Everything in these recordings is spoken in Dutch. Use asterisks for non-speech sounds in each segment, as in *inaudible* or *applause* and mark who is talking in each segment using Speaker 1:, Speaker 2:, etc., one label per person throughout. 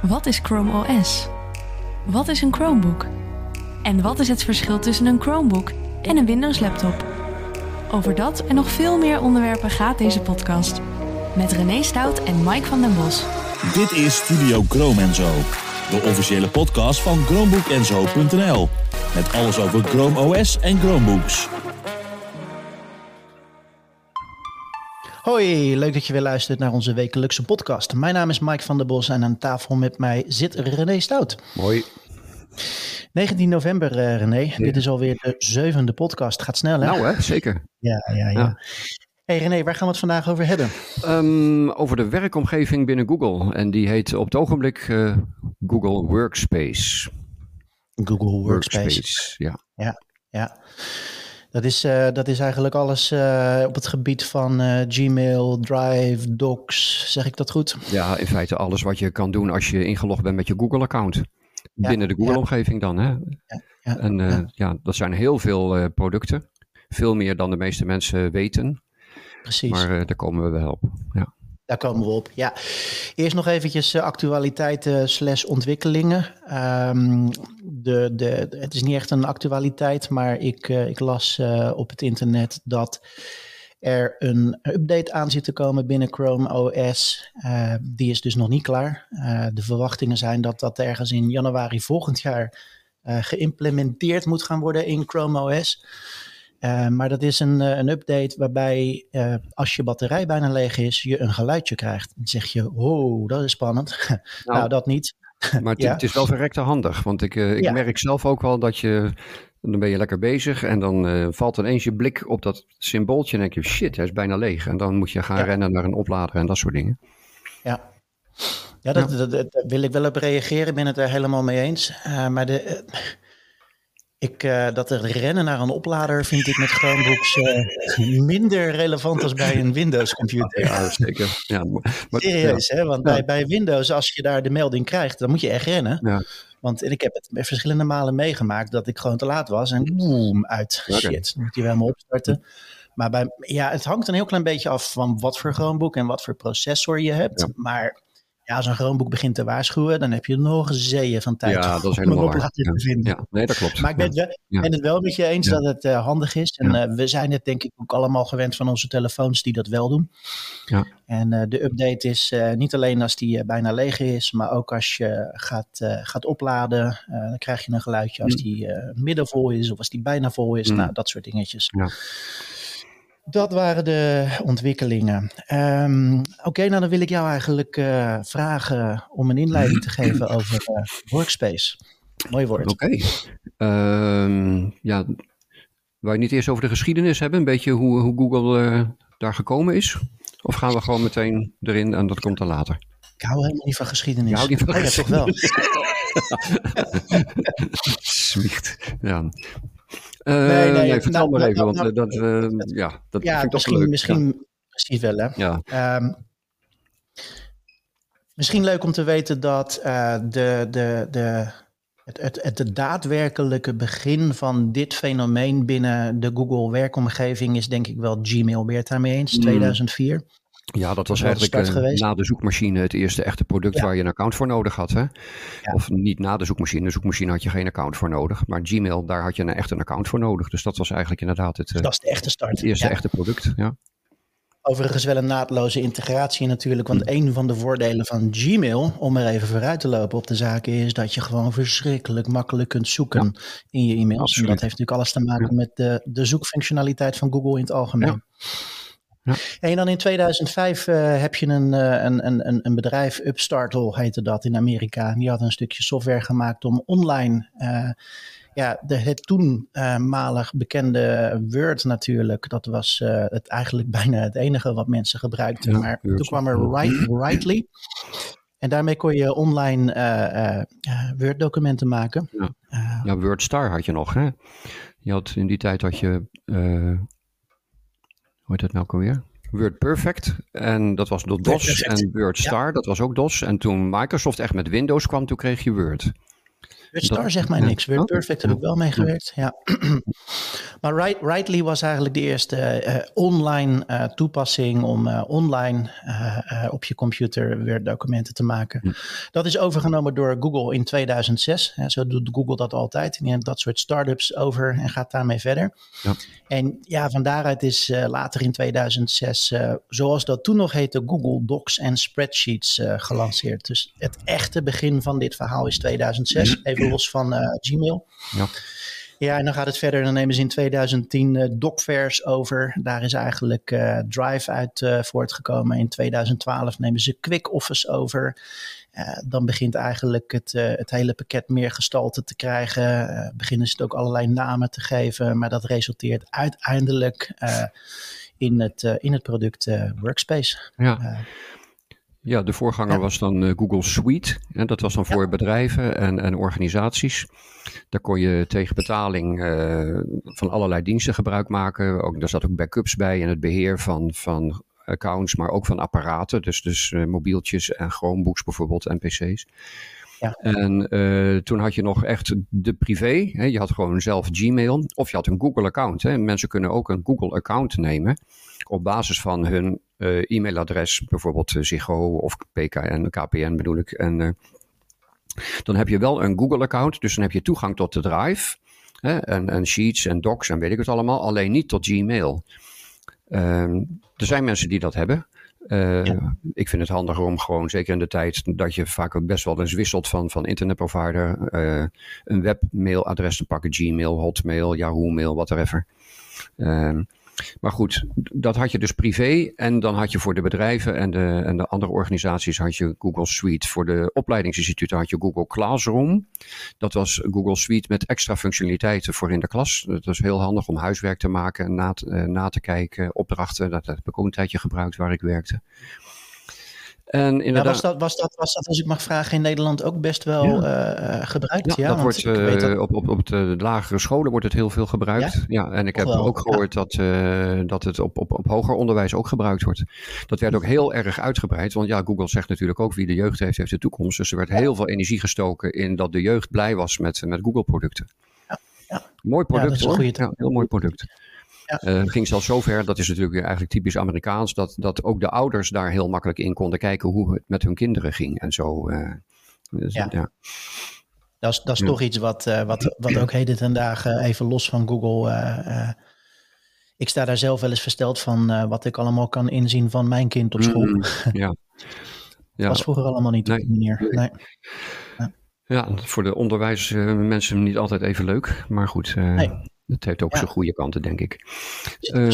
Speaker 1: Wat is Chrome OS? Wat is een Chromebook? En wat is het verschil tussen een Chromebook en een Windows laptop? Over dat en nog veel meer onderwerpen gaat deze podcast. Met René Stout en Mike van den Bos.
Speaker 2: Dit is Studio Chrome Zo, de officiële podcast van ChromebookEnzo.nl. Met alles over Chrome OS en Chromebooks.
Speaker 3: Hoi, leuk dat je weer luistert naar onze wekelijkse podcast. Mijn naam is Mike van der Bos en aan tafel met mij zit René Stout.
Speaker 4: Mooi.
Speaker 3: 19 november, uh, René. Dit is alweer de zevende podcast. Gaat snel, hè?
Speaker 4: Nou, hè? Zeker.
Speaker 3: Ja, ja, ja. ja. Hey René, waar gaan we het vandaag over hebben?
Speaker 4: Um, over de werkomgeving binnen Google. En die heet op het ogenblik uh, Google Workspace.
Speaker 3: Google Workspace. Workspace.
Speaker 4: ja.
Speaker 3: Ja, ja. Dat is, uh, dat is eigenlijk alles uh, op het gebied van uh, Gmail, Drive, Docs. Zeg ik dat goed?
Speaker 4: Ja, in feite alles wat je kan doen als je ingelogd bent met je Google-account. Ja, Binnen de Google-omgeving dan. Hè? Ja, ja, en ja. dat zijn heel veel producten. Veel meer dan de meeste mensen weten.
Speaker 3: Precies.
Speaker 4: Maar daar komen we wel op. Ja.
Speaker 3: Daar komen we op. Ja, eerst nog eventjes uh, actualiteiten slash ontwikkelingen. Um, de, de, het is niet echt een actualiteit, maar ik, uh, ik las uh, op het internet dat er een update aan zit te komen binnen Chrome OS. die is dus nog niet klaar. de verwachtingen zijn dat dat ergens in januari volgend jaar geïmplementeerd moet gaan worden in Chrome OS. Uh, maar dat is een, een update waarbij uh, als je batterij bijna leeg is, je een geluidje krijgt. Dan zeg je, oh, dat is spannend. *laughs* nou, nou, dat niet. *laughs*
Speaker 4: Maar het, ja. het, is wel verrekte handig. Want ik, uh, ik ja. merk zelf ook wel dat je, dan ben je lekker bezig en dan valt ineens je blik op dat symbooltje en denk je, shit, hij is bijna leeg. En dan moet je gaan ja. rennen naar een oplader en dat soort dingen.
Speaker 3: Ja. Ja, dat, dat, dat, dat wil ik wel op reageren. Ik ben het er helemaal mee eens. maar de ik, uh, dat rennen naar een oplader vind ik met Chromebooks uh, minder relevant als bij een Windows computer.
Speaker 4: Ja, zeker. Ja,
Speaker 3: maar, Serieus, ja. hè? Want ja. bij, bij Windows, als je daar de melding krijgt, dan moet je echt rennen.
Speaker 4: Ja.
Speaker 3: Want ik heb het verschillende malen meegemaakt dat ik gewoon te laat was en boom, uit. Okay. Shit, dan moet je wel helemaal opstarten. Maar bij, ja, het hangt een heel klein beetje af van wat voor Chromebook en wat voor processor je hebt. Maar ja, als een Chromebook begint te waarschuwen, dan heb je nog zeeën van tijd
Speaker 4: ja, dat is helemaal
Speaker 3: om
Speaker 4: ja.
Speaker 3: te vinden.
Speaker 4: Ja, nee, dat klopt.
Speaker 3: Maar ik ben het wel, ja. ben het wel met je eens dat het uh, handig is. En uh, we zijn het denk ik ook allemaal gewend van onze telefoons die dat wel doen.
Speaker 4: Ja.
Speaker 3: En uh, de update is niet alleen als die bijna leeg is, maar ook als je gaat, gaat opladen, dan krijg je een geluidje als die middenvol is of als die bijna vol is. Mm. Nou, dat soort dingetjes.
Speaker 4: Ja.
Speaker 3: Dat waren de ontwikkelingen. Um, Oké, okay, nou dan wil ik jou eigenlijk uh, vragen om een inleiding te geven *clears throat* over uh, Workspace. Mooi woord.
Speaker 4: Oké. Okay. Um, ja, wou je niet eerst over de geschiedenis hebben? Een beetje hoe, hoe Google uh, daar gekomen is? Of gaan we gewoon meteen erin en dat komt dan later?
Speaker 3: Ik hou helemaal niet van geschiedenis.
Speaker 4: Je houdt niet van
Speaker 3: oh,
Speaker 4: geschiedenis?
Speaker 3: Ja, toch wel.
Speaker 4: Smicht, *laughs* ja.
Speaker 3: Uh, nee, nee,
Speaker 4: nee, vertel
Speaker 3: nou,
Speaker 4: maar even,
Speaker 3: nou,
Speaker 4: want
Speaker 3: nou,
Speaker 4: dat, uh, ja, dat
Speaker 3: ja,
Speaker 4: vind ik
Speaker 3: misschien,
Speaker 4: toch leuk.
Speaker 3: Misschien,
Speaker 4: ja.
Speaker 3: precies wel, hè.
Speaker 4: Ja.
Speaker 3: Um, misschien leuk om te weten dat uh, de, de, de, het, het, het daadwerkelijke begin van dit fenomeen binnen de Google werkomgeving is denk ik wel Gmail. Ben je het daarmee eens? Mm. 2004.
Speaker 4: Ja, dat was eigenlijk uh, na de zoekmachine het eerste echte product ja. waar je een account voor nodig had. Hè? Ja. Of niet na de zoekmachine. De zoekmachine had je geen account voor nodig. Maar Gmail, daar had je een, echt een account voor nodig. Dus dat was eigenlijk inderdaad het,
Speaker 3: uh, dat is de echte start.
Speaker 4: het eerste ja. echte product. Ja.
Speaker 3: Overigens wel een naadloze integratie natuurlijk. Want mm. een van de voordelen van Gmail, om er even vooruit te lopen op de zaken, is dat je gewoon verschrikkelijk makkelijk kunt zoeken in je e-mails. En dat heeft natuurlijk alles te maken met de, de zoekfunctionaliteit van Google in het algemeen. Ja. En dan in 2005 uh, heb je een, uh, een, een, een bedrijf, Upstartle heette dat in Amerika. Die had een stukje software gemaakt om online uh, ja, de, het toenmalig bekende Word natuurlijk. Dat was het eigenlijk *laughs* bijna het enige wat mensen gebruikten. Ja, maar Word. toen kwam er Write, Writely. En daarmee kon je online Word-documenten maken.
Speaker 4: Ja. ja, WordStar had je nog, hè? Je had in die tijd had je heet dat nou alweer? Word Perfect. En dat was door DOS. Perfect. En Word Star, ja. dat was ook DOS. En toen Microsoft echt met Windows kwam, toen kreeg je Word.
Speaker 3: Word Star zegt mij niks. Word Perfect heb ik wel meegewerkt. Ja. *clears throat* Maar Rightly was eigenlijk de eerste uh, online uh, toepassing om uh, online op je computer weer documenten te maken. Hm. Dat is overgenomen door Google in 2006. zo doet Google dat altijd. Die neemt dat soort startups over en gaat daarmee verder. Ja. En ja, van daaruit is later in 2006, zoals dat toen nog heette, Google Docs en Spreadsheets gelanceerd. Dus het echte begin van dit verhaal is 2006, hm. Los van Gmail. Ja. Ja, en dan gaat het verder. Dan nemen ze in 2010 uh, Docverse over. Daar is eigenlijk uh, Drive uit uh, voortgekomen. In 2012 nemen ze Quick Office over. Dan begint eigenlijk het, het hele pakket meer gestalte te krijgen. beginnen ze het ook allerlei namen te geven. Maar dat resulteert uiteindelijk in, het, in het product Workspace.
Speaker 4: Ja. Ja, de voorganger was dan uh, Google Suite. En dat was dan voor bedrijven en, en organisaties. Daar kon je tegen betaling uh, van allerlei diensten gebruik maken. Ook, daar zat ook backups bij en het beheer van, van accounts, maar ook van apparaten. Dus, dus uh, mobieltjes en Chromebooks bijvoorbeeld en PC's. En toen had je nog echt de privé. Hè? Je had gewoon zelf Gmail of je had een Google-account. Mensen kunnen ook een Google-account nemen op basis van hun uh, e-mailadres, bijvoorbeeld uh, Ziggo of PKN, KPN bedoel ik. En dan heb je wel een Google-account, dus dan heb je toegang tot de Drive. Hè, en, en, Sheets en Docs en weet ik het allemaal, alleen niet tot Gmail. Ehm, er zijn mensen die dat hebben. Ja. Ik vind het handiger om gewoon, zeker in de tijd dat je vaak best wel eens wisselt van, van internetprovider, een webmailadres te pakken, Gmail, Hotmail, Yahoo Mail, whatever. Uh, maar goed, dat had je dus privé. En dan had je voor de bedrijven en de, en de andere organisaties had je Google Suite. Voor de opleidingsinstituten had je Google Classroom. Dat was Google Suite met extra functionaliteiten voor in de klas. Dat was heel handig om huiswerk te maken, na, te, na te kijken, opdrachten. Dat heb ik ook een tijdje gebruikt waar ik werkte.
Speaker 3: En inderdaad, ja, was, dat, was, dat, was dat, als ik mag vragen, in Nederland ook best wel ja. uh, gebruikt?
Speaker 4: Ja, dat wordt uh, op, op, op de lagere scholen wordt het heel veel gebruikt. Ja, en ik heb ook gehoord dat, uh, dat het op, op, op hoger onderwijs ook gebruikt wordt. Dat werd ook heel erg uitgebreid, want ja, Google zegt natuurlijk ook wie de jeugd heeft, heeft de toekomst. Dus er werd heel veel energie gestoken in dat de jeugd blij was met, met Google-producten. Mooi product, hoor. Ja, heel mooi product. Ja. Uh, ging zelfs zover, dat is natuurlijk eigenlijk typisch Amerikaans, dat, dat ook de ouders daar heel makkelijk in konden kijken hoe het met hun kinderen ging en zo. Uh,
Speaker 3: dus, ja. ja. Dat is, dat is toch iets wat, uh, wat, wat ook heden ten dagen even los van Google. ik sta daar zelf wel eens versteld van wat ik allemaal kan inzien van mijn kind op school. Mm, ja. *laughs* ja. was vroeger allemaal niet op die manier. Nee.
Speaker 4: Ja, voor de onderwijsmensen niet altijd even leuk, maar goed. Nee. Dat heeft ook zijn goede kanten, denk ik.
Speaker 3: Uh,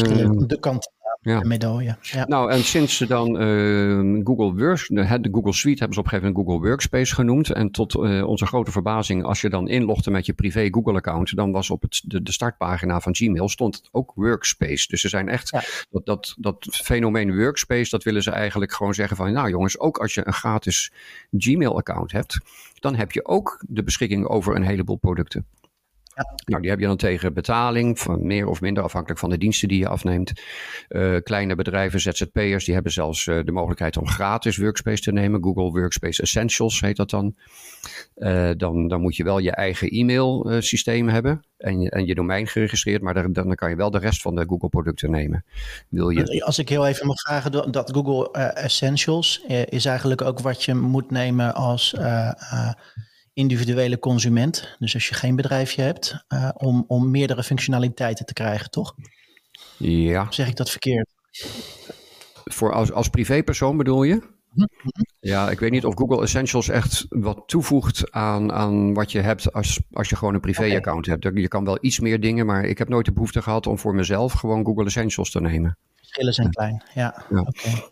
Speaker 3: de kant ja. de medaille. Ja.
Speaker 4: Nou, en sinds ze dan uh, Google Works, de, Google Suite hebben ze op een gegeven moment Google Workspace genoemd. En tot uh, onze grote verbazing, als je dan inlogde met je privé Google-account, dan was op het, de, de, startpagina van Gmail stond ook Workspace. Dus ze zijn echt, dat, dat, dat fenomeen Workspace, dat willen ze eigenlijk gewoon zeggen van, nou jongens, ook als je een gratis Gmail-account hebt, dan heb je ook de beschikking over een heleboel producten. Nou, die heb je dan tegen betaling, van meer of minder afhankelijk van de diensten die je afneemt. Uh, kleine bedrijven, ZZP'ers, die hebben zelfs uh, de mogelijkheid om gratis Workspace te nemen. Google Workspace Essentials heet dat dan. Uh, dan, dan moet je wel je eigen e-mail systeem hebben en je, en je domein geregistreerd, maar dan, dan kan je wel de rest van de Google producten nemen. Wil je...
Speaker 3: Als ik heel even mag vragen, dat Google Essentials is eigenlijk ook wat je moet nemen als individuele consument. Dus als je geen bedrijfje hebt, uh, om, om meerdere functionaliteiten te krijgen, toch?
Speaker 4: Ja.
Speaker 3: zeg ik dat verkeerd?
Speaker 4: Voor als, als privépersoon bedoel je? Mhm. Ja, ik weet niet of Google Essentials echt wat toevoegt aan, aan wat je hebt als, als je gewoon een privé-account hebt. Je kan wel iets meer dingen, maar ik heb nooit de behoefte gehad om voor mezelf gewoon Google Essentials te nemen.
Speaker 3: Verschillen zijn klein, ja. Ja. Okay.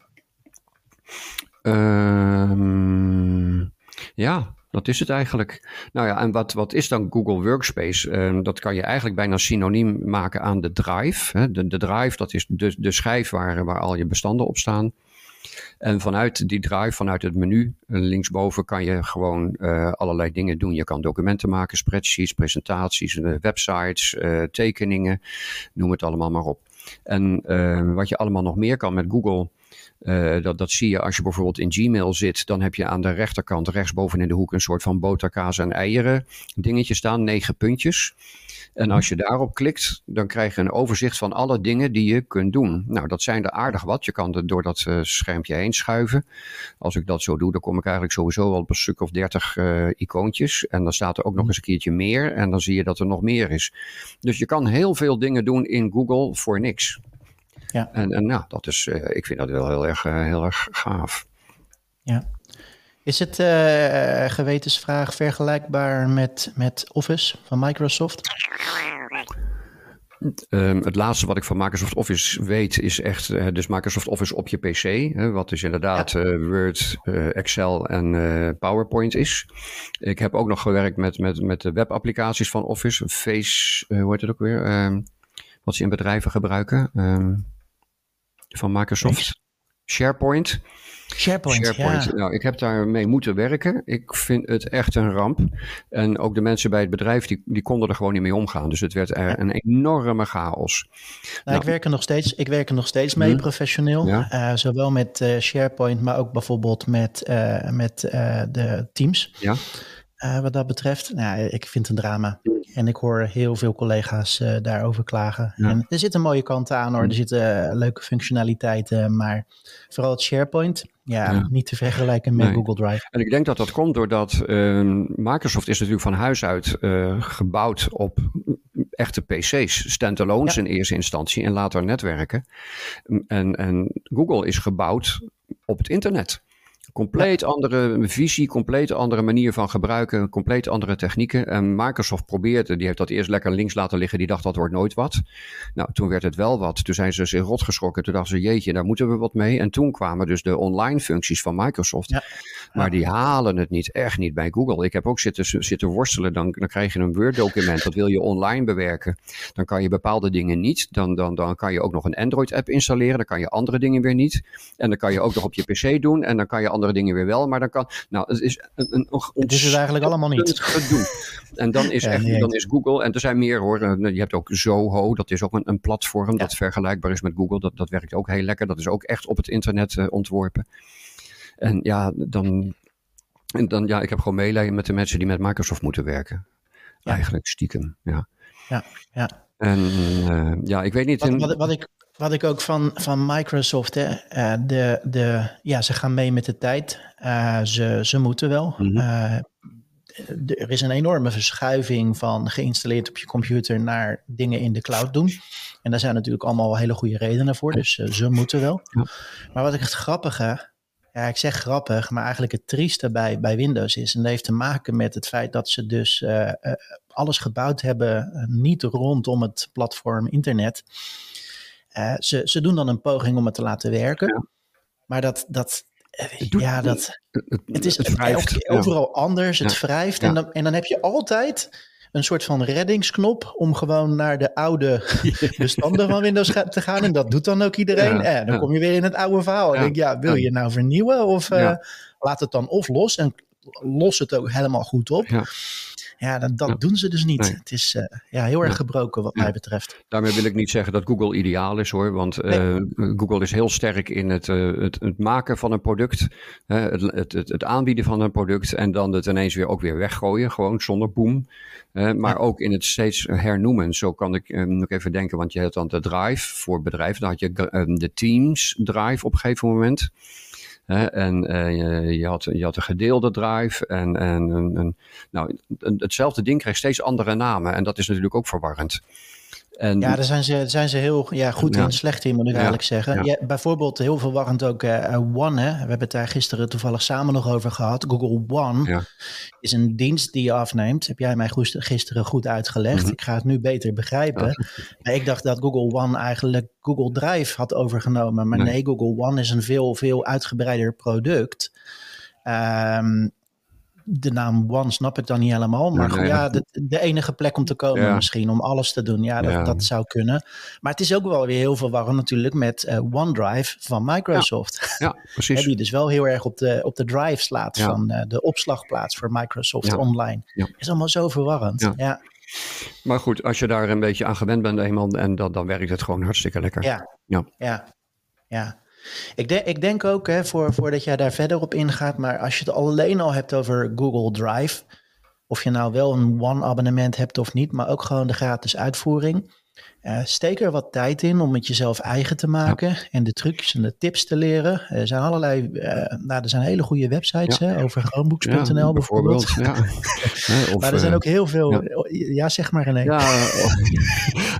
Speaker 4: Um, ehm, ja, dat is het eigenlijk. Nou ja, en wat, wat is dan Google Workspace? Uh, dat kan je eigenlijk bijna synoniem maken aan de drive. Hè? De, de drive, dat is de, de schijf waar, waar al je bestanden op staan. En vanuit die drive, vanuit het menu eh, linksboven, kan je gewoon uh, allerlei dingen doen. Je kan documenten maken, spreadsheets, presentaties, uh, websites, tekeningen, noem het allemaal maar op. En wat je allemaal nog meer kan met Google Uh, dat, dat zie je als je bijvoorbeeld in Gmail zit. Dan heb je aan de rechterkant rechtsboven in de hoek een soort van boterkaas en eieren dingetje staan. Negen puntjes. En als je daarop klikt, dan krijg je een overzicht van alle dingen die je kunt doen. Nou, dat zijn er aardig wat. Je kan er door dat uh, schermpje heen schuiven. Als ik dat zo doe, dan kom ik eigenlijk sowieso al op een stuk of dertig uh, icoontjes. En dan staat er ook nog eens een keertje meer. En dan zie je dat er nog meer is. Dus je kan heel veel dingen doen in Google voor niks. Ja. En, en nou, dat is, uh, ik vind dat wel heel erg, heel erg gaaf.
Speaker 3: Ja. Is het uh, gewetensvraag vergelijkbaar met, met Office van Microsoft?
Speaker 4: Um, het laatste wat ik van Microsoft Office weet is echt uh, dus Microsoft Office op je PC. Hè, wat dus inderdaad ja. uh, Word, Excel en PowerPoint is. Ik heb ook nog gewerkt met, met, met de webapplicaties van Office. Face, hoe heet het ook weer? Um, wat ze in bedrijven gebruiken. Um, van Microsoft. SharePoint.
Speaker 3: SharePoint, SharePoint. Ja.
Speaker 4: Nou, ik heb daarmee moeten werken. Ik vind het echt een ramp. En ook de mensen bij het bedrijf, die, die konden er gewoon niet mee omgaan. Dus het werd er een enorme chaos.
Speaker 3: Nou, nou, ik, werk er nog steeds, ik werk er nog steeds mee, hm? professioneel. Ja. Uh, zowel met uh, SharePoint, maar ook bijvoorbeeld met, uh, met de Teams.
Speaker 4: Ja.
Speaker 3: wat dat betreft, nou, ik vind het een drama. En ik hoor heel veel collega's uh, daarover klagen. Ja. En er zitten mooie kanten aan hoor. Er zitten leuke functionaliteiten. Maar vooral het SharePoint. Ja, ja. niet te vergelijken met nee. Google Drive.
Speaker 4: En ik denk dat dat komt doordat uh, Microsoft is natuurlijk van huis uit uh, gebouwd op echte PC's, standalones ja. in eerste instantie en later netwerken. En, en Google is gebouwd op het internet. Compleet andere visie, compleet andere manier van gebruiken, compleet andere technieken. En Microsoft probeerde, die heeft dat eerst lekker links laten liggen, die dacht dat wordt nooit wat. Nou, toen werd het wel wat. Toen zijn ze zich rot geschrokken. Toen dachten ze, jeetje, daar moeten we wat mee. En toen kwamen dus de online functies van Microsoft. Ja. Maar die halen het niet, echt niet bij Google. Ik heb ook zitten, zitten worstelen, dan, dan krijg je een Word-document, dat wil je online bewerken. Dan kan je bepaalde dingen niet. Dan, dan, dan kan je ook nog een Android-app installeren, dan kan je andere dingen weer niet. En dan kan je ook nog op je PC doen en dan kan je andere dingen weer wel. Maar dan kan. Nou, het is een. een
Speaker 3: het is het eigenlijk allemaal niet.
Speaker 4: Doen. En dan is, ja, echt, dan is Google. En er zijn meer hoor. Eh, je hebt ook Zoho. Dat is ook een, een platform ja. dat vergelijkbaar is met Google. Dat, dat werkt ook heel lekker. Dat is ook echt op het internet uh, ontworpen. En ja, dan. En dan ja, ik heb gewoon meelijden met de mensen die met Microsoft moeten werken. Ja. Eigenlijk stiekem. Ja.
Speaker 3: Ja, ja.
Speaker 4: En uh, ja, ik weet niet.
Speaker 3: Wat, wat, wat, ik, wat ik ook van, van Microsoft, hè, uh, de, de, ja, ze gaan mee met de tijd. Uh, ze, ze moeten wel. Mm -hmm. uh, de, er is een enorme verschuiving van geïnstalleerd op je computer naar dingen in de cloud doen. En daar zijn natuurlijk allemaal hele goede redenen voor, dus ze moeten wel. Ja. Maar wat ik het grappige, ja, ik zeg grappig, maar eigenlijk het trieste bij, bij Windows is, en dat heeft te maken met het feit dat ze dus alles gebouwd hebben niet rondom het platform internet. Uh, ze, ze doen dan een poging om het te laten werken. Ja. Maar dat, dat, doet, ja, dat, het, het is het wrijft, overal ja. anders. Het ja. wrijft. En, dan, en dan heb je altijd een soort van reddingsknop om gewoon naar de oude *laughs* bestanden van Windows te gaan. En dat doet dan ook iedereen. En dan kom je weer in het oude verhaal. En denk ja, wil je nou vernieuwen? Of uh, laat het dan of los en los het ook helemaal goed op. Ja, dat, dat ja. doen ze dus niet. Nee. Het is uh, ja, heel erg ja. gebroken wat mij betreft.
Speaker 4: Daarmee wil ik niet zeggen dat Google ideaal is hoor. Want nee. uh, Google is heel sterk in het, uh, het, het, maken van een product. het, het, het, aanbieden van een product. En dan het ineens weer ook weer weggooien. Gewoon zonder boom. maar ook in het steeds hernoemen. Zo kan ik nog even denken. Want je had dan de drive voor bedrijven. Dan had je de Teams drive op een gegeven moment. En uh, je, had, je had een gedeelde drive. En, en, en nou, hetzelfde ding krijgt steeds andere namen. En dat is natuurlijk ook verwarrend.
Speaker 3: En, ja, daar zijn ze, zijn ze heel ja, goed ja. in, slecht in, moet ik ja. eigenlijk zeggen. Ja. bijvoorbeeld heel verwarrend ook uh, One. Hè? We hebben het daar gisteren toevallig samen nog over gehad. Google One is een dienst die je afneemt. Heb jij mij gisteren goed uitgelegd. Mm -hmm. Ik ga het nu beter begrijpen. ik dacht dat Google One eigenlijk Google Drive had overgenomen. Maar nee, nee Google One is een veel, veel uitgebreider product. Um, de naam One snap ik dan niet helemaal. Maar ja, goed, ja de, de, enige plek om te komen ja. misschien, om alles te doen. Ja dat, ja, dat, zou kunnen. Maar het is ook wel weer heel verwarrend natuurlijk met uh, OneDrive van Microsoft.
Speaker 4: Ja, *laughs* precies.
Speaker 3: die dus wel heel erg op de, op de drive slaat van uh, de opslagplaats voor Microsoft online. Is allemaal zo verwarrend. Ja.
Speaker 4: Maar goed, als je daar een beetje aan gewend bent eenmaal, en dat, dan werkt het gewoon hartstikke lekker.
Speaker 3: Ja, ja. ja. ja. Ik, denk, ik denk ook, hè, voor, voordat jij daar verder op ingaat, maar als je het alleen al hebt over Google Drive, of je nou wel een One-abonnement hebt of niet, maar ook gewoon de gratis uitvoering. Uh, steek er wat tijd in om het jezelf eigen te maken en de trucjes en de tips te leren. Er zijn allerlei, uh, nou, er zijn hele goede websites hè, over chromebooks.nl bijvoorbeeld. Ja. *laughs* of, maar er zijn ook heel veel, ja, zeg maar René. Ja, *laughs* of,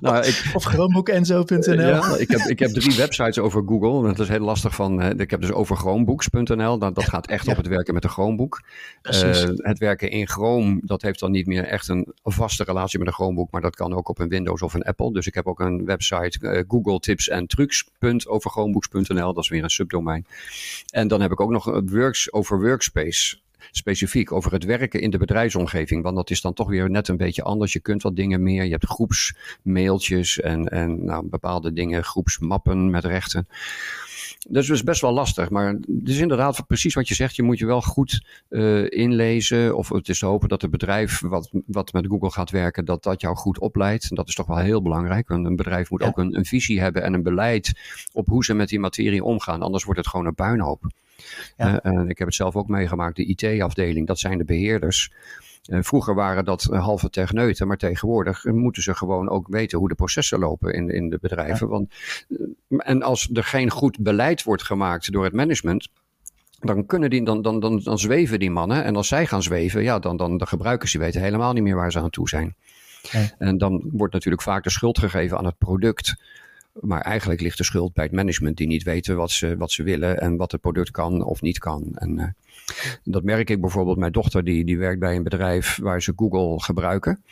Speaker 3: nou, ik, of chromebookenzo.nl.
Speaker 4: Ja, ik, heb, ik heb drie websites over Google. Dat is heel lastig van, ik heb dus over chromebooks.nl. Dat, dat gaat echt op het werken met een Chromebook. Uh, het werken in Chrome, dat heeft dan niet meer echt een vaste relatie met een Chromebook, maar dat kan ook op een Windows of een Apple. Dus ik heb ook een website, uh, Google Tips en. Dat is weer een subdomein. En dan heb ik ook nog works over Workspace specifiek over het werken in de bedrijfsomgeving. Want dat is dan toch weer net een beetje anders. Je kunt wat dingen meer. Je hebt groepsmailtjes en, en nou, bepaalde dingen, groepsmappen met rechten. Dat is dus best wel lastig. Maar het is inderdaad precies wat je zegt. Je moet je wel goed uh, inlezen. Of het is te hopen dat het bedrijf wat, wat met Google gaat werken, dat dat jou goed opleidt. En dat is toch wel heel belangrijk. Want een bedrijf moet ook een, een visie hebben en een beleid op hoe ze met die materie omgaan. Anders wordt het gewoon een puinhoop. Ja. En ik heb het zelf ook meegemaakt. De IT-afdeling, dat zijn de beheerders. Vroeger waren dat halve techneuten, maar tegenwoordig moeten ze gewoon ook weten hoe de processen lopen in, in de bedrijven. Ja. Want, en als er geen goed beleid wordt gemaakt door het management, dan, kunnen die, dan, dan, dan, dan zweven die mannen. En als zij gaan zweven, ja, dan, dan de gebruikers die weten helemaal niet meer waar ze aan toe zijn. Ja. En dan wordt natuurlijk vaak de schuld gegeven aan het product. Maar eigenlijk ligt de schuld bij het management die niet weten wat ze, wat ze willen en wat het product kan of niet kan. En uh, dat merk ik bijvoorbeeld. Mijn dochter die, die werkt bij een bedrijf waar ze Google gebruiken.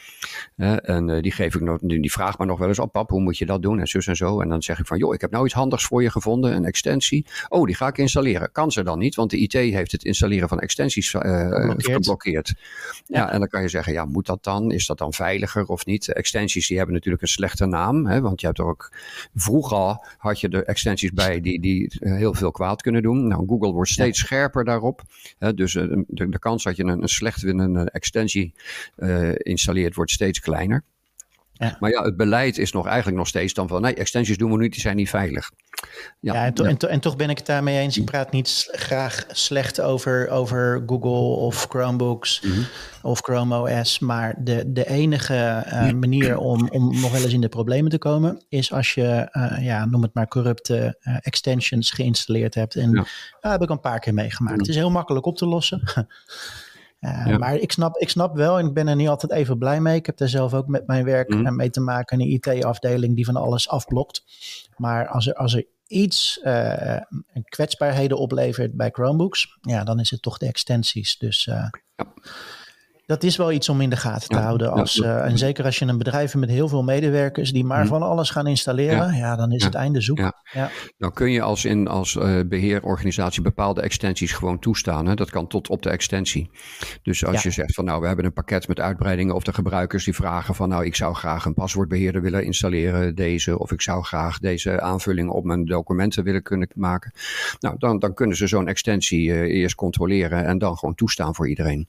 Speaker 4: Uh, en uh, die, geef ik nog, die, vraagt me nog wel eens op, oh, pap, hoe moet je dat doen? En zus en zo. En dan zeg ik van, joh, ik heb nou iets handigs voor je gevonden, een extensie. Oh, die ga ik installeren. Kan ze dan niet, want de IT heeft het installeren van extensies geblokkeerd. Ja. ja. en dan kan je zeggen, ja, moet dat dan? Is dat dan veiliger of niet? Extensies die hebben natuurlijk een slechte naam, hè, want je hebt er ook Vroeger had je er extensies bij die, die heel veel kwaad kunnen doen. Nou, Google wordt steeds ja. scherper daarop. dus de, de, kans dat je een, een slecht winnende extensie uh, installeert wordt steeds kleiner. Ja. Maar ja, het beleid is nog eigenlijk nog steeds dan van nee, extensies doen we niet, die zijn niet veilig.
Speaker 3: Ja, ja, en, to, en, to, en, toch ben ik het daarmee eens. Ik praat niet graag slecht over, over Google of Chromebooks mm -hmm. of Chrome OS. Maar de, de enige uh, manier om, om nog wel eens in de problemen te komen, is als je, uh, ja, noem het maar, corrupte uh, extensions geïnstalleerd hebt. En ja. dat heb ik een paar keer meegemaakt. Het is heel makkelijk op te lossen. *laughs* Uh, ja. Maar ik snap, ik snap wel, en ik ben er niet altijd even blij mee. Ik heb daar zelf ook met mijn werk mm. mee te maken. Een IT-afdeling die van alles afblokt. Maar als er, als er iets uh, kwetsbaarheden oplevert bij Chromebooks, ja, dan is het toch de extensies. Dus uh, ja dat is wel iets om in de gaten te ja, houden. Als, ja, uh, en zeker als je een bedrijf hebt met heel veel medewerkers die maar mm. van alles gaan installeren, ja, dan is het einde zoek. Ja.
Speaker 4: Dan kun je als, in, als uh, beheerorganisatie bepaalde extensies gewoon toestaan. Hè? Dat kan tot op de extensie. Dus als je zegt van nou, we hebben een pakket met uitbreidingen of de gebruikers die vragen van nou, ik zou graag een paswoordbeheerder willen installeren, deze, of ik zou graag deze aanvulling op mijn documenten willen kunnen maken. Nou, dan, dan kunnen ze zo'n extensie uh, eerst controleren en dan gewoon toestaan voor iedereen.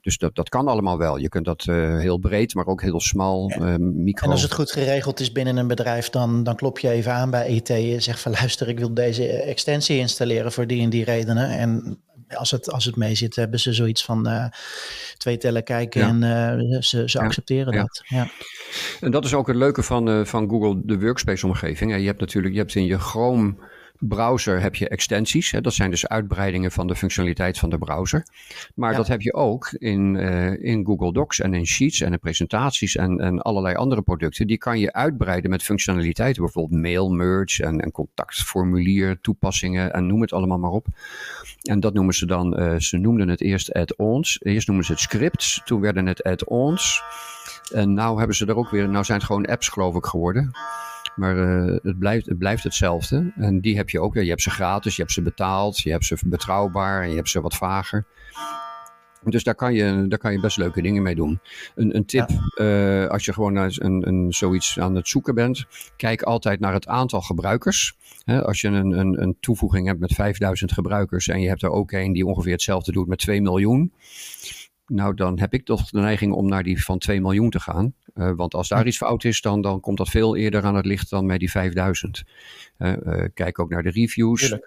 Speaker 4: Dus dat, dat kan allemaal wel. Je kunt dat uh, heel breed, maar ook heel smal, uh, micro.
Speaker 3: En als het goed geregeld is binnen een bedrijf, dan, dan klop je even aan bij IT en zegt van luister, ik wil deze extensie installeren voor die en die redenen. En als het, als het mee zit, hebben ze zoiets van uh, twee tellen kijken ja. en uh, ze, ze accepteren ja. dat. Ja.
Speaker 4: En dat is ook het leuke van, uh, van Google, de workspace omgeving. Je hebt natuurlijk, je hebt in je Chrome browser heb je extensies. Hè? Dat zijn dus uitbreidingen van de functionaliteit van de browser. Maar ja. dat heb je ook in, uh, in Google Docs en in Sheets en in presentaties en, en allerlei andere producten. Die kan je uitbreiden met functionaliteiten. Bijvoorbeeld mail merge en, en contactformulier toepassingen en noem het allemaal maar op. En dat noemen ze dan, uh, ze noemden het eerst add-ons. Eerst noemen ze het scripts, toen werden het add-ons. En nou hebben ze er ook weer, nou zijn het gewoon apps geloof ik geworden. Maar uh, het, blijft, het blijft hetzelfde. En die heb je ook. Je hebt ze gratis, je hebt ze betaald, je hebt ze betrouwbaar en je hebt ze wat vager. Dus daar kan, je, daar kan je best leuke dingen mee doen. Een, een tip, ja. uh, als je gewoon naar een, een, zoiets aan het zoeken bent, kijk altijd naar het aantal gebruikers. He, als je een, een, een toevoeging hebt met 5000 gebruikers en je hebt er ook een die ongeveer hetzelfde doet met 2 miljoen. Nou, dan heb ik toch de neiging om naar die van 2 miljoen te gaan. want als daar iets fout is, dan, dan komt dat veel eerder aan het licht dan met die 5000. kijk ook naar de reviews.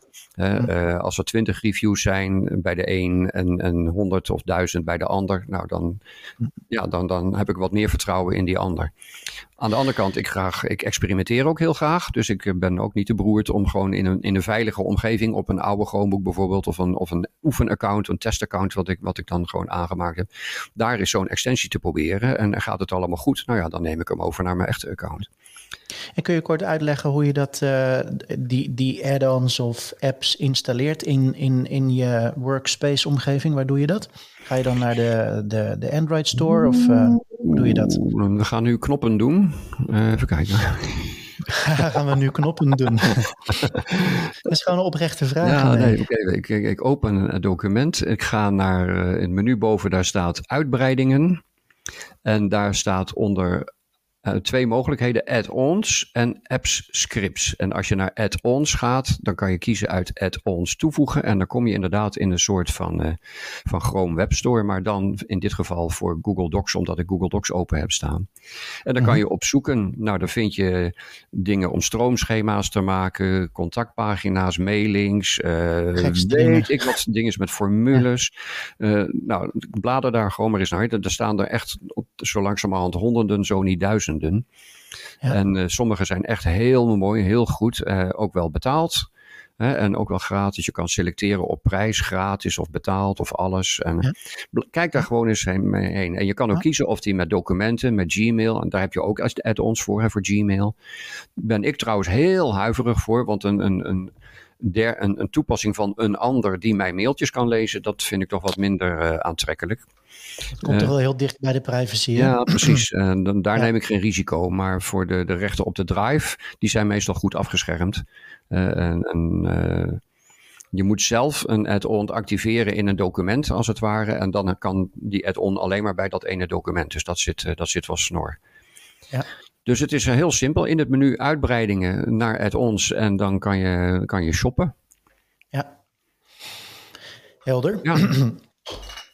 Speaker 4: als er 20 reviews zijn bij de een en, en 100 of 1000 bij de ander, nou dan, hm. ja, dan, dan heb ik wat meer vertrouwen in die ander. Aan de andere kant, ik, graag, ik experimenteer ook heel graag. Dus ik ben ook niet te beroerd om gewoon in een, in een veilige omgeving op een oude Chromebook bijvoorbeeld, of een, of een oefenaccount, een testaccount, wat ik, wat ik dan gewoon aangemaakt heb. Daar is zo'n extensie te proberen. En gaat het allemaal goed? Nou ja, dan neem ik hem over naar mijn echte account.
Speaker 3: En kun je kort uitleggen hoe je dat, uh, die, die add-ons of apps installeert in, in, in je workspace omgeving? Waar doe je dat? Ga je dan naar de, de, de Android Store of uh, hoe doe je dat?
Speaker 4: We gaan nu knoppen doen. Uh, even kijken. *laughs*
Speaker 3: gaan we nu knoppen doen? *laughs* dat is gewoon een oprechte vraag.
Speaker 4: Ja, nee, oké. Ik, ik, open een document. Ik ga naar uh, het menu boven, daar staat uitbreidingen. En daar staat onder uh, twee mogelijkheden, add-ons en apps scripts. En als je naar add-ons gaat, dan kan je kiezen uit add-ons toevoegen. En dan kom je inderdaad in een soort van, uh, van Chrome Web Store, maar dan in dit geval voor Google Docs, omdat ik Google Docs open heb staan. En dan kan mhm. je opzoeken, nou dan vind je dingen om stroomschema's te maken, contactpagina's, mailings, uh, ik wat dingen met formules. Ja. nou, blader daar gewoon maar eens naar. Er staan er echt zo langzamerhand honderden, zo niet duizenden en uh, sommige zijn echt heel mooi, heel goed, uh, ook wel betaald. Hè, en ook wel gratis. Je kan selecteren op prijs, gratis of betaald of alles. En Kijk daar gewoon eens heen. En je kan ook kiezen of die met documenten, met Gmail. En daar heb je ook add-ons voor, hè, voor Gmail. Ben ik trouwens heel huiverig voor. Want een, een, een, der, een, een toepassing van een ander die mijn mailtjes kan lezen, dat vind ik toch wat minder uh, aantrekkelijk.
Speaker 3: Het komt toch wel heel dicht bij de privacy.
Speaker 4: Ja, *clears throat* precies. En daar neem ik geen risico. Maar voor de, de rechten op de drive, die zijn meestal goed afgeschermd. Uh, en, en je moet zelf een add-on activeren in een document, als het ware. En dan kan die add-on alleen maar bij dat ene document. Dus dat zit, dat zit wel snor. Ja. Dus het is heel simpel. In het menu uitbreidingen naar add-ons en dan kan je, kan je shoppen.
Speaker 3: Ja. Helder. Ja. *clears throat*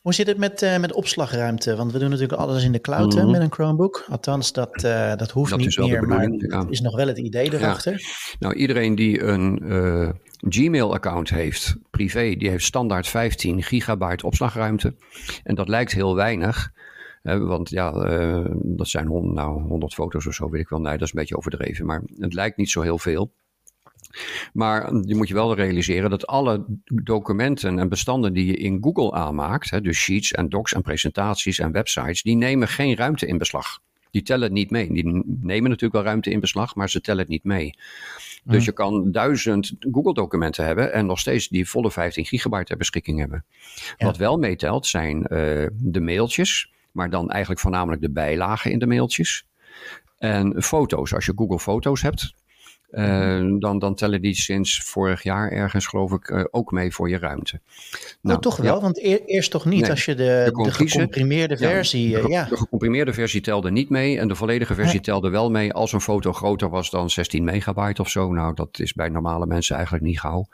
Speaker 3: Hoe zit het met, uh, met opslagruimte? Want we doen natuurlijk alles in de cloud mm met een Chromebook. Althans, dat, uh, dat hoeft niet meer, maar ja. is nog wel het idee erachter. Ja.
Speaker 4: Nou, iedereen die een uh, Gmail-account heeft, privé, die heeft standaard 15 gigabyte opslagruimte. En dat lijkt heel weinig. want ja, dat zijn hond, nou, 100 foto's of zo, weet ik wel. Nee, dat is een beetje overdreven, maar het lijkt niet zo heel veel. Maar je moet je wel realiseren dat alle documenten en bestanden die je in Google aanmaakt, hè, dus sheets en docs en presentaties en websites, die nemen geen ruimte in beslag. Die tellen het niet mee. Die nemen natuurlijk wel ruimte in beslag, maar ze tellen het niet mee. Dus je kan duizend Google-documenten hebben en nog steeds die volle 15 gigabyte ter beschikking hebben. Wat wel meetelt zijn uh, de mailtjes, maar dan eigenlijk voornamelijk de bijlagen in de mailtjes. En foto's. Als je Google Foto's hebt, uh, dan, dan tellen die sinds vorig jaar ergens, geloof ik, uh, ook mee voor je ruimte.
Speaker 3: Nou, oh, toch wel? Ja. Want eer, eerst toch niet nee, als je de, de gecomprimeerde versie... Ja,
Speaker 4: de,
Speaker 3: ja.
Speaker 4: de, gecomprimeerde versie telde niet mee en de volledige versie telde wel mee als een foto groter was dan 16 megabyte of zo. Nou, dat is bij normale mensen eigenlijk niet gauw.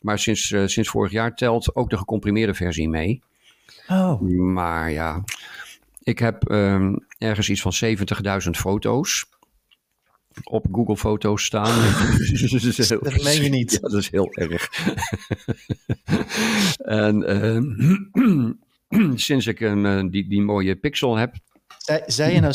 Speaker 4: Maar sinds, uh, sinds vorig jaar telt ook de gecomprimeerde versie mee. Oh. Maar ja, ik heb um, ergens iets van 70.000 foto's op Google Foto's staan. *laughs*
Speaker 3: dat meen je niet.
Speaker 4: Ja, dat is heel erg. *laughs* en uh, *clears throat* sinds ik een, uh, die, die mooie pixel heb.
Speaker 3: Zei, zei je nou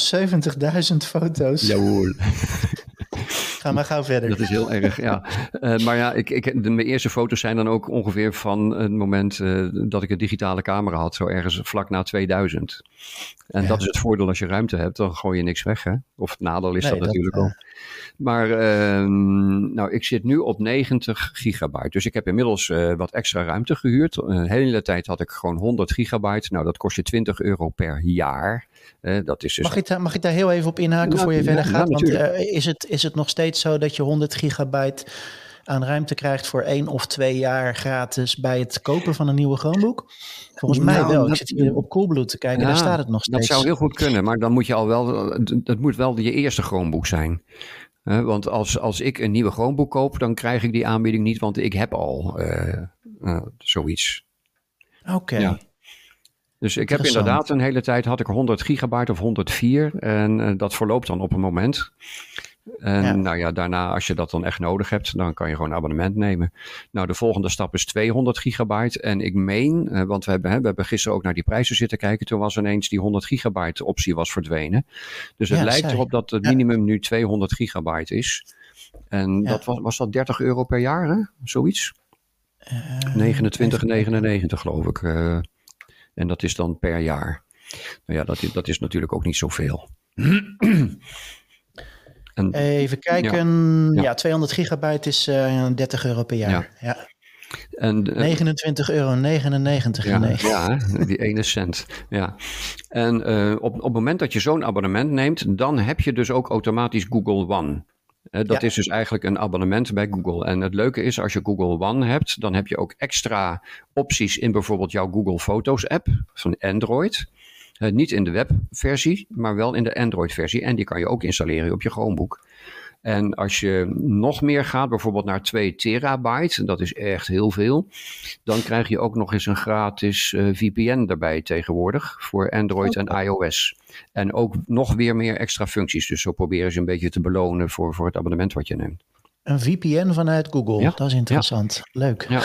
Speaker 3: 70.000 foto's?
Speaker 4: Jawohl. *laughs*
Speaker 3: Ga maar gauw verder.
Speaker 4: Dat is heel erg, ja. Uh, maar ja, ik, ik, de, mijn eerste foto's zijn dan ook ongeveer van het moment uh, dat ik een digitale camera had. Zo ergens vlak na 2000. En ja. dat is het voordeel als je ruimte hebt. Dan gooi je niks weg, hè. Of het nadeel is nee, dat, dat natuurlijk uh, al. Maar uh, nou, ik zit nu op 90 gigabyte. Dus ik heb inmiddels uh, wat extra ruimte gehuurd. Een hele tijd had ik gewoon 100 gigabyte. Nou, dat kost je 20 euro per jaar. Dat is dus...
Speaker 3: mag, ik daar, mag ik daar heel even op inhaken ja, voor je verder gaat? Want is, het, is het nog steeds zo dat je 100 gigabyte aan ruimte krijgt voor één of twee jaar gratis bij het kopen van een nieuwe Chromebook? Volgens mij nou, wel. Ik zit hier op Coolblue te kijken, ja, daar staat het nog steeds.
Speaker 4: Dat zou heel goed kunnen, maar dan moet je al wel, dat moet wel je eerste Chromebook zijn. Uh, want als, als ik een nieuwe Chromebook koop, dan krijg ik die aanbieding niet, want ik heb al uh, uh, zoiets.
Speaker 3: Oké. Okay. Ja.
Speaker 4: Dus ik heb inderdaad een hele tijd, had ik 100 gigabyte of 104 en uh, dat verloopt dan op een moment. En nou ja, daarna als je dat dan echt nodig hebt, dan kan je gewoon een abonnement nemen. Nou, de volgende stap is 200 gigabyte. En ik meen, uh, want we hebben, hè, we hebben gisteren ook naar die prijzen zitten kijken. Toen was ineens die 100 gigabyte optie was verdwenen. Dus het lijkt erop dat het minimum nu 200 gigabyte is. En dat was, was dat 30 euro per jaar, hè? Zoiets? Uh, 29,99 geloof ik. Uh, en dat is dan per jaar. Nou ja, dat, dat is natuurlijk ook niet zoveel. *clears throat*
Speaker 3: en, Even kijken. Ja, ja. 200 gigabyte is uh, eh, 30 euro per jaar. Ja. En, uh, 29,99 euro. 99,
Speaker 4: ja, ja, die ene cent. Ja. En uh, op, op het moment dat je zo'n abonnement neemt, dan heb je dus ook automatisch Google One dat is dus eigenlijk een abonnement bij Google. En het leuke is, als je Google One hebt, dan heb je ook extra opties in bijvoorbeeld jouw Google Foto's app van Android. Niet in de webversie, maar wel in de Android-versie. En die kan je ook installeren op je Chromebook. En als je nog meer gaat, bijvoorbeeld naar 2 terabyte, dat is echt heel veel, dan krijg je ook nog eens een gratis uh, VPN erbij tegenwoordig voor Android en iOS. En ook nog weer meer extra functies. Dus zo proberen ze een beetje te belonen voor, voor het abonnement wat je neemt.
Speaker 3: Een VPN vanuit Google, ja. dat is interessant. Leuk.
Speaker 4: Ja.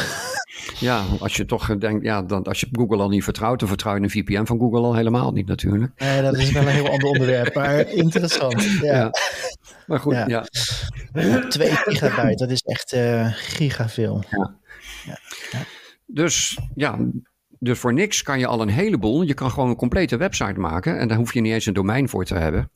Speaker 4: ja, als je toch denkt, ja, dan, als je Google al niet vertrouwt, dan vertrouw je een VPN van Google al helemaal niet natuurlijk.
Speaker 3: Nee, dat is wel een heel ander onderwerp, maar *laughs* interessant. Ja.
Speaker 4: Maar goed, ja.
Speaker 3: 2 gigabyte, dat is echt uh, gigaveel. Ja.
Speaker 4: Dus ja, dus voor niks kan je al een heleboel. Je kan gewoon een complete website maken. En daar hoef je niet eens een domein voor te hebben.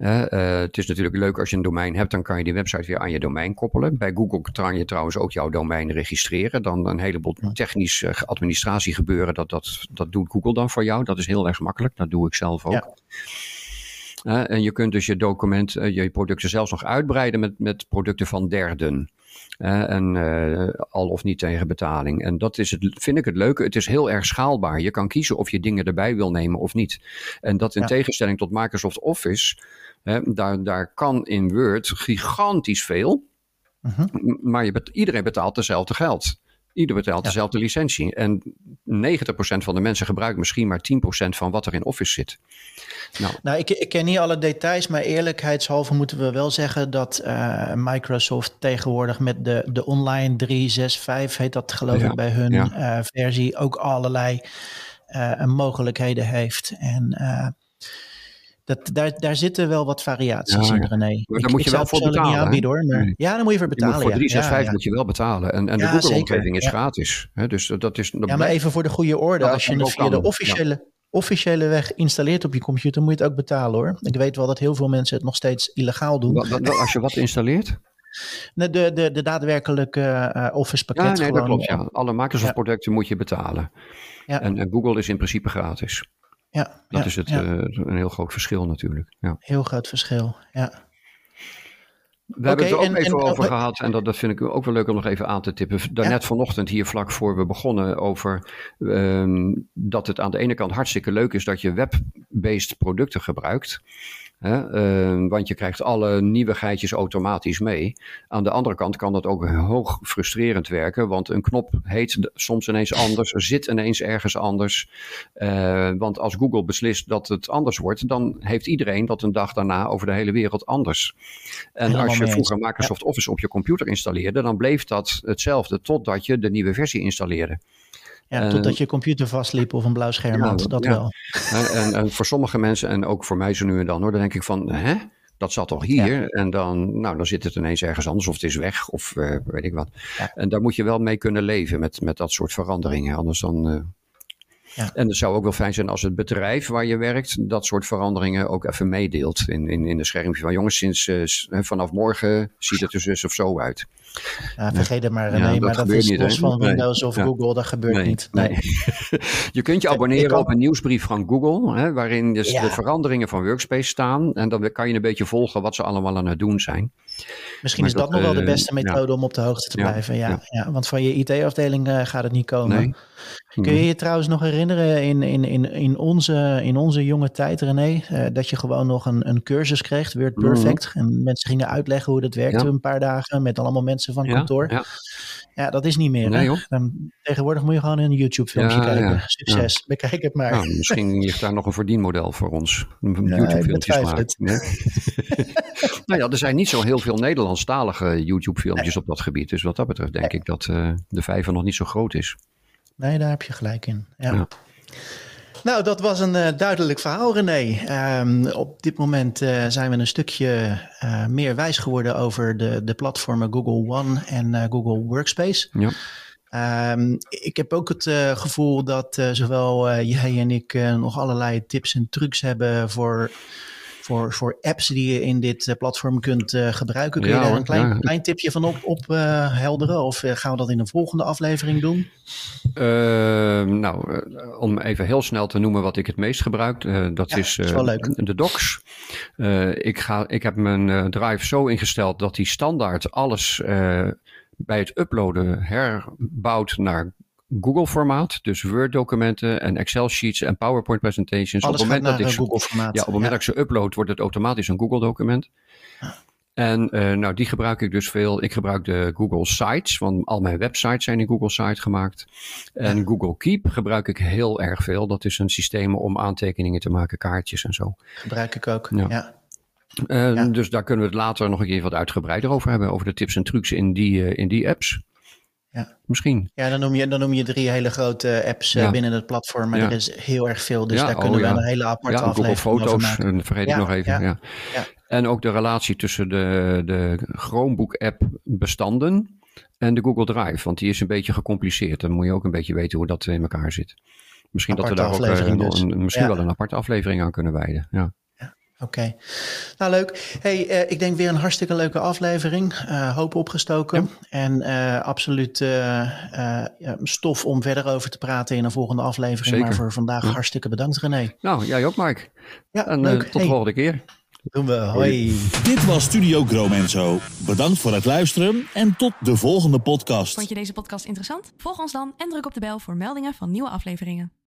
Speaker 4: Uh, uh, het is natuurlijk leuk als je een domein hebt. Dan kan je die website weer aan je domein koppelen. Bij Google kan je trouwens ook jouw domein registreren. Dan een heleboel technisch uh, administratie gebeuren. Dat, dat, dat doet Google dan voor jou. Dat is heel erg makkelijk. Dat doe ik zelf ook. Ja. Uh, en je kunt dus je document, uh, je producten zelfs nog uitbreiden met, met producten van derden. En al of niet tegen betaling. En dat is het, vind ik het leuke. Het is heel erg schaalbaar. Je kan kiezen of je dingen erbij wil nemen of niet. En dat in ja. tegenstelling tot Microsoft Office. daar, daar kan in Word gigantisch veel. -huh. Maar je bet iedereen betaalt hetzelfde geld. Ieder betaalt ja. dezelfde licentie. En 90% van de mensen gebruikt misschien maar 10% van wat er in Office zit.
Speaker 3: Nou, nou ik, ik, ken niet alle details, maar eerlijkheidshalve moeten we wel zeggen dat uh, Microsoft tegenwoordig met de, de online 365, heet dat geloof ja. ik bij hun ja. uh, versie, ook allerlei uh, mogelijkheden heeft. En dat, daar, daar zitten wel wat variaties ja, in, René.
Speaker 4: Maar daar moet je wel voor betalen. Niet
Speaker 3: aanbieden, hoor, maar, nee. Ja, dan moet je voor betalen.
Speaker 4: Je voor 365 ja, moet je wel betalen. En, en de Google-omgeving is gratis. Hè? Dus dat is, dat
Speaker 3: ja, maar even voor de goede orde. Als je het via de officiële, officiële weg installeert op je computer, moet je het ook betalen hoor. Ik weet wel dat heel veel mensen het nog steeds illegaal doen.
Speaker 4: Wat, wat, als je wat *laughs* installeert?
Speaker 3: De, de, de, de daadwerkelijke uh, Office pakket.
Speaker 4: Ja, nee, gewoon, dat klopt. Ja. Alle Microsoft producten moet je betalen. En Google is in principe gratis.
Speaker 3: Ja,
Speaker 4: dat
Speaker 3: ja,
Speaker 4: is het,
Speaker 3: ja.
Speaker 4: uh, een heel groot verschil natuurlijk. Ja.
Speaker 3: Heel groot verschil, ja.
Speaker 4: We hebben het er ook en, even en, over en, gehad, en dat, dat vind ik ook wel leuk om nog even aan te tippen. Daarnet ja. vanochtend hier vlak voor we begonnen over um, dat het aan de ene kant hartstikke leuk is dat je web-based producten gebruikt. Hè? Uh, want je krijgt alle nieuwigheidjes automatisch mee. Aan de andere kant kan dat ook hoog frustrerend werken, want een knop heet soms ineens anders, zit ineens ergens anders. Uh, want als Google beslist dat het anders wordt, dan heeft iedereen dat een dag daarna over de hele wereld anders. En Helemaal als je vroeger Microsoft ja. Office op je computer installeerde, dan bleef dat hetzelfde totdat je de nieuwe versie installeerde.
Speaker 3: Ja, uh, totdat je computer vastliep of een blauw scherm had, dat ja. wel. *laughs*
Speaker 4: En, en, voor sommige mensen, en ook voor mij zo nu en dan hoor, dan denk ik van, hè? Dat zat toch hier? Ja. En dan, nou, dan zit het ineens ergens anders of het is weg of uh, weet ik wat. En daar moet je wel mee kunnen leven met, met dat soort veranderingen. Anders dan... Uh, ja. En het zou ook wel fijn zijn als het bedrijf waar je werkt dat soort veranderingen ook even meedeelt in, in, in de schermpje van jongens, sinds uh, vanaf morgen ziet het er dus of zo uit.
Speaker 3: Ja, vergeet het maar, René, ja, maar dat is niet, los van Windows nee. of ja. Google, dat gebeurt
Speaker 4: nee,
Speaker 3: niet.
Speaker 4: Nee. *laughs* je kunt je abonneren kan... op een nieuwsbrief van Google, hè, waarin dus de veranderingen van Workspace staan. En dan kan je een beetje volgen wat ze allemaal aan het doen zijn.
Speaker 3: Misschien maar is dat, dat, nog wel de beste methode om op de hoogte te blijven. Ja, ja. want van je IT-afdeling uh, gaat het niet komen. Kun je je trouwens nog herinneren in, in, in, in, onze, in onze jonge tijd, René, dat je gewoon nog een, een cursus kreeg, Word Perfect. Mm -hmm. En mensen gingen uitleggen hoe dat werkte een paar dagen met allemaal mensen van
Speaker 4: ja,
Speaker 3: kantoor.
Speaker 4: Ja.
Speaker 3: Ja, dat is niet meer.
Speaker 4: Nee,
Speaker 3: Dan, tegenwoordig moet je gewoon een YouTube-filmpje kijken. Succes, bekijk het maar.
Speaker 4: Nou, misschien *laughs* ligt daar nog een verdienmodel voor ons. YouTube-filmpjes maken. *laughs* Nou ja, er zijn niet zo heel veel Nederlandstalige YouTube-filmpjes op dat gebied. Dus wat dat betreft denk ik dat uh, de vijver nog niet zo groot is.
Speaker 3: Nee, daar heb je gelijk in. ja. Nou, dat was een uh, duidelijk verhaal, René. Um, op dit moment uh, zijn we een stukje uh, meer wijs geworden over de, de platformen Google One en Google Workspace. Ja. Um, ik heb ook het gevoel dat zowel jij en ik nog allerlei tips en trucs hebben voor voor, voor apps die je in dit platform kunt uh, gebruiken. Kun je daar een klein, klein tipje van op, op uh, helderen? Of gaan we dat in een volgende aflevering doen?
Speaker 4: Ehm, nou, om even heel snel te noemen wat ik het meest gebruik, dat is, is de docs. ik, ga, ik heb mijn drive zo ingesteld dat hij standaard alles bij het uploaden herbouwt naar Google-formaat, dus Word-documenten en Excel-sheets en PowerPoint-presentations.
Speaker 3: Op het moment dat ik Google-formaat.
Speaker 4: Ja, op het moment dat ik ze upload, wordt het automatisch een Google-document. En uh, nou, die gebruik ik dus veel. Ik gebruik de Google Sites, want al mijn websites zijn in Google Sites gemaakt. En Google Keep gebruik ik heel erg veel. Dat is een systeem om aantekeningen te maken, kaartjes en zo.
Speaker 3: Gebruik ik ook, ja.
Speaker 4: Uh, Dus daar kunnen we het later nog een keer wat uitgebreider over hebben. Over de tips en trucs in die, uh, in die apps. Ja. Misschien.
Speaker 3: Ja, dan noem, je, dan noem je drie hele grote apps eh, binnen het platform. Maar er is heel erg veel. Dus daar kunnen oh, we een hele aparte ja,
Speaker 4: Google Foto's, en vergeet ik nog even. Ja. En ook de relatie tussen de, de Chromebook-app bestanden en de Google Drive. Want die is een beetje gecompliceerd. Dan moet je ook een beetje weten hoe dat in elkaar zit. Misschien dat we daar ook uh, dus. een, misschien wel een aparte aflevering aan kunnen wijden. Ja.
Speaker 3: Oké, nou leuk. Hey, uh, ik denk weer een hartstikke leuke aflevering. Uh, hoop opgestoken. En uh, absoluut stof om verder over te praten in een volgende aflevering. Zeker. Maar voor vandaag ja. hartstikke bedankt René.
Speaker 4: Nou, jij ook Mike. Ja, en leuk. tot de volgende keer.
Speaker 3: Doen we. Hoi.
Speaker 2: Dit was Studio Chrome Zo. Bedankt voor het luisteren en tot de volgende podcast.
Speaker 1: Vond je deze podcast interessant? Volg ons dan en druk op de bel voor meldingen van nieuwe afleveringen.